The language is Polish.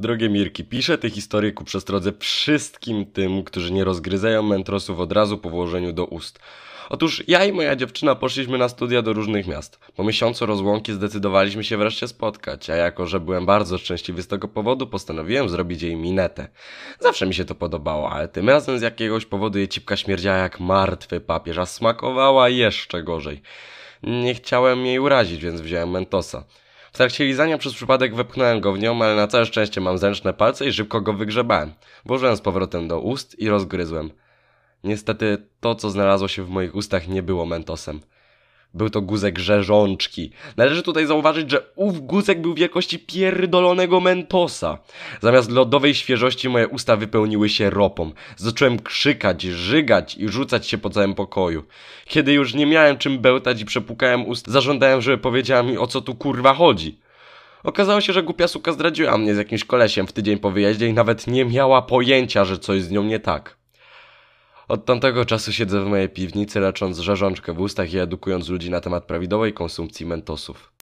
Drogie Mirki, piszę tę historię ku przestrodze wszystkim tym, którzy nie rozgryzają mentrosów od razu po włożeniu do ust. Otóż ja i moja dziewczyna poszliśmy na studia do różnych miast. Po miesiącu rozłąki zdecydowaliśmy się wreszcie spotkać, a jako, że byłem bardzo szczęśliwy z tego powodu, postanowiłem zrobić jej minetę. Zawsze mi się to podobało, ale tym razem z jakiegoś powodu jej cipka śmierdziała jak martwy papież, a smakowała jeszcze gorzej. Nie chciałem jej urazić, więc wziąłem mentosa. W trakcie lizania przez przypadek wepchnąłem go w nią, ale na całe szczęście mam zręczne palce i szybko go wygrzebałem. Włożyłem z powrotem do ust i rozgryzłem. Niestety to, co znalazło się w moich ustach, nie było mentosem. Był to guzek rzeżączki. Należy tutaj zauważyć, że ów guzek był wielkości pierdolonego mentosa. Zamiast lodowej świeżości moje usta wypełniły się ropą. Zacząłem krzykać, żygać i rzucać się po całym pokoju. Kiedy już nie miałem czym bełtać i przepukałem ust, zażądałem, żeby powiedziała mi o co tu kurwa chodzi. Okazało się, że głupia suka zdradziła mnie z jakimś kolesiem w tydzień po wyjeździe i nawet nie miała pojęcia, że coś z nią nie tak. Od tamtego czasu siedzę w mojej piwnicy, lecząc rzeżączkę w ustach i edukując ludzi na temat prawidłowej konsumpcji mentosów.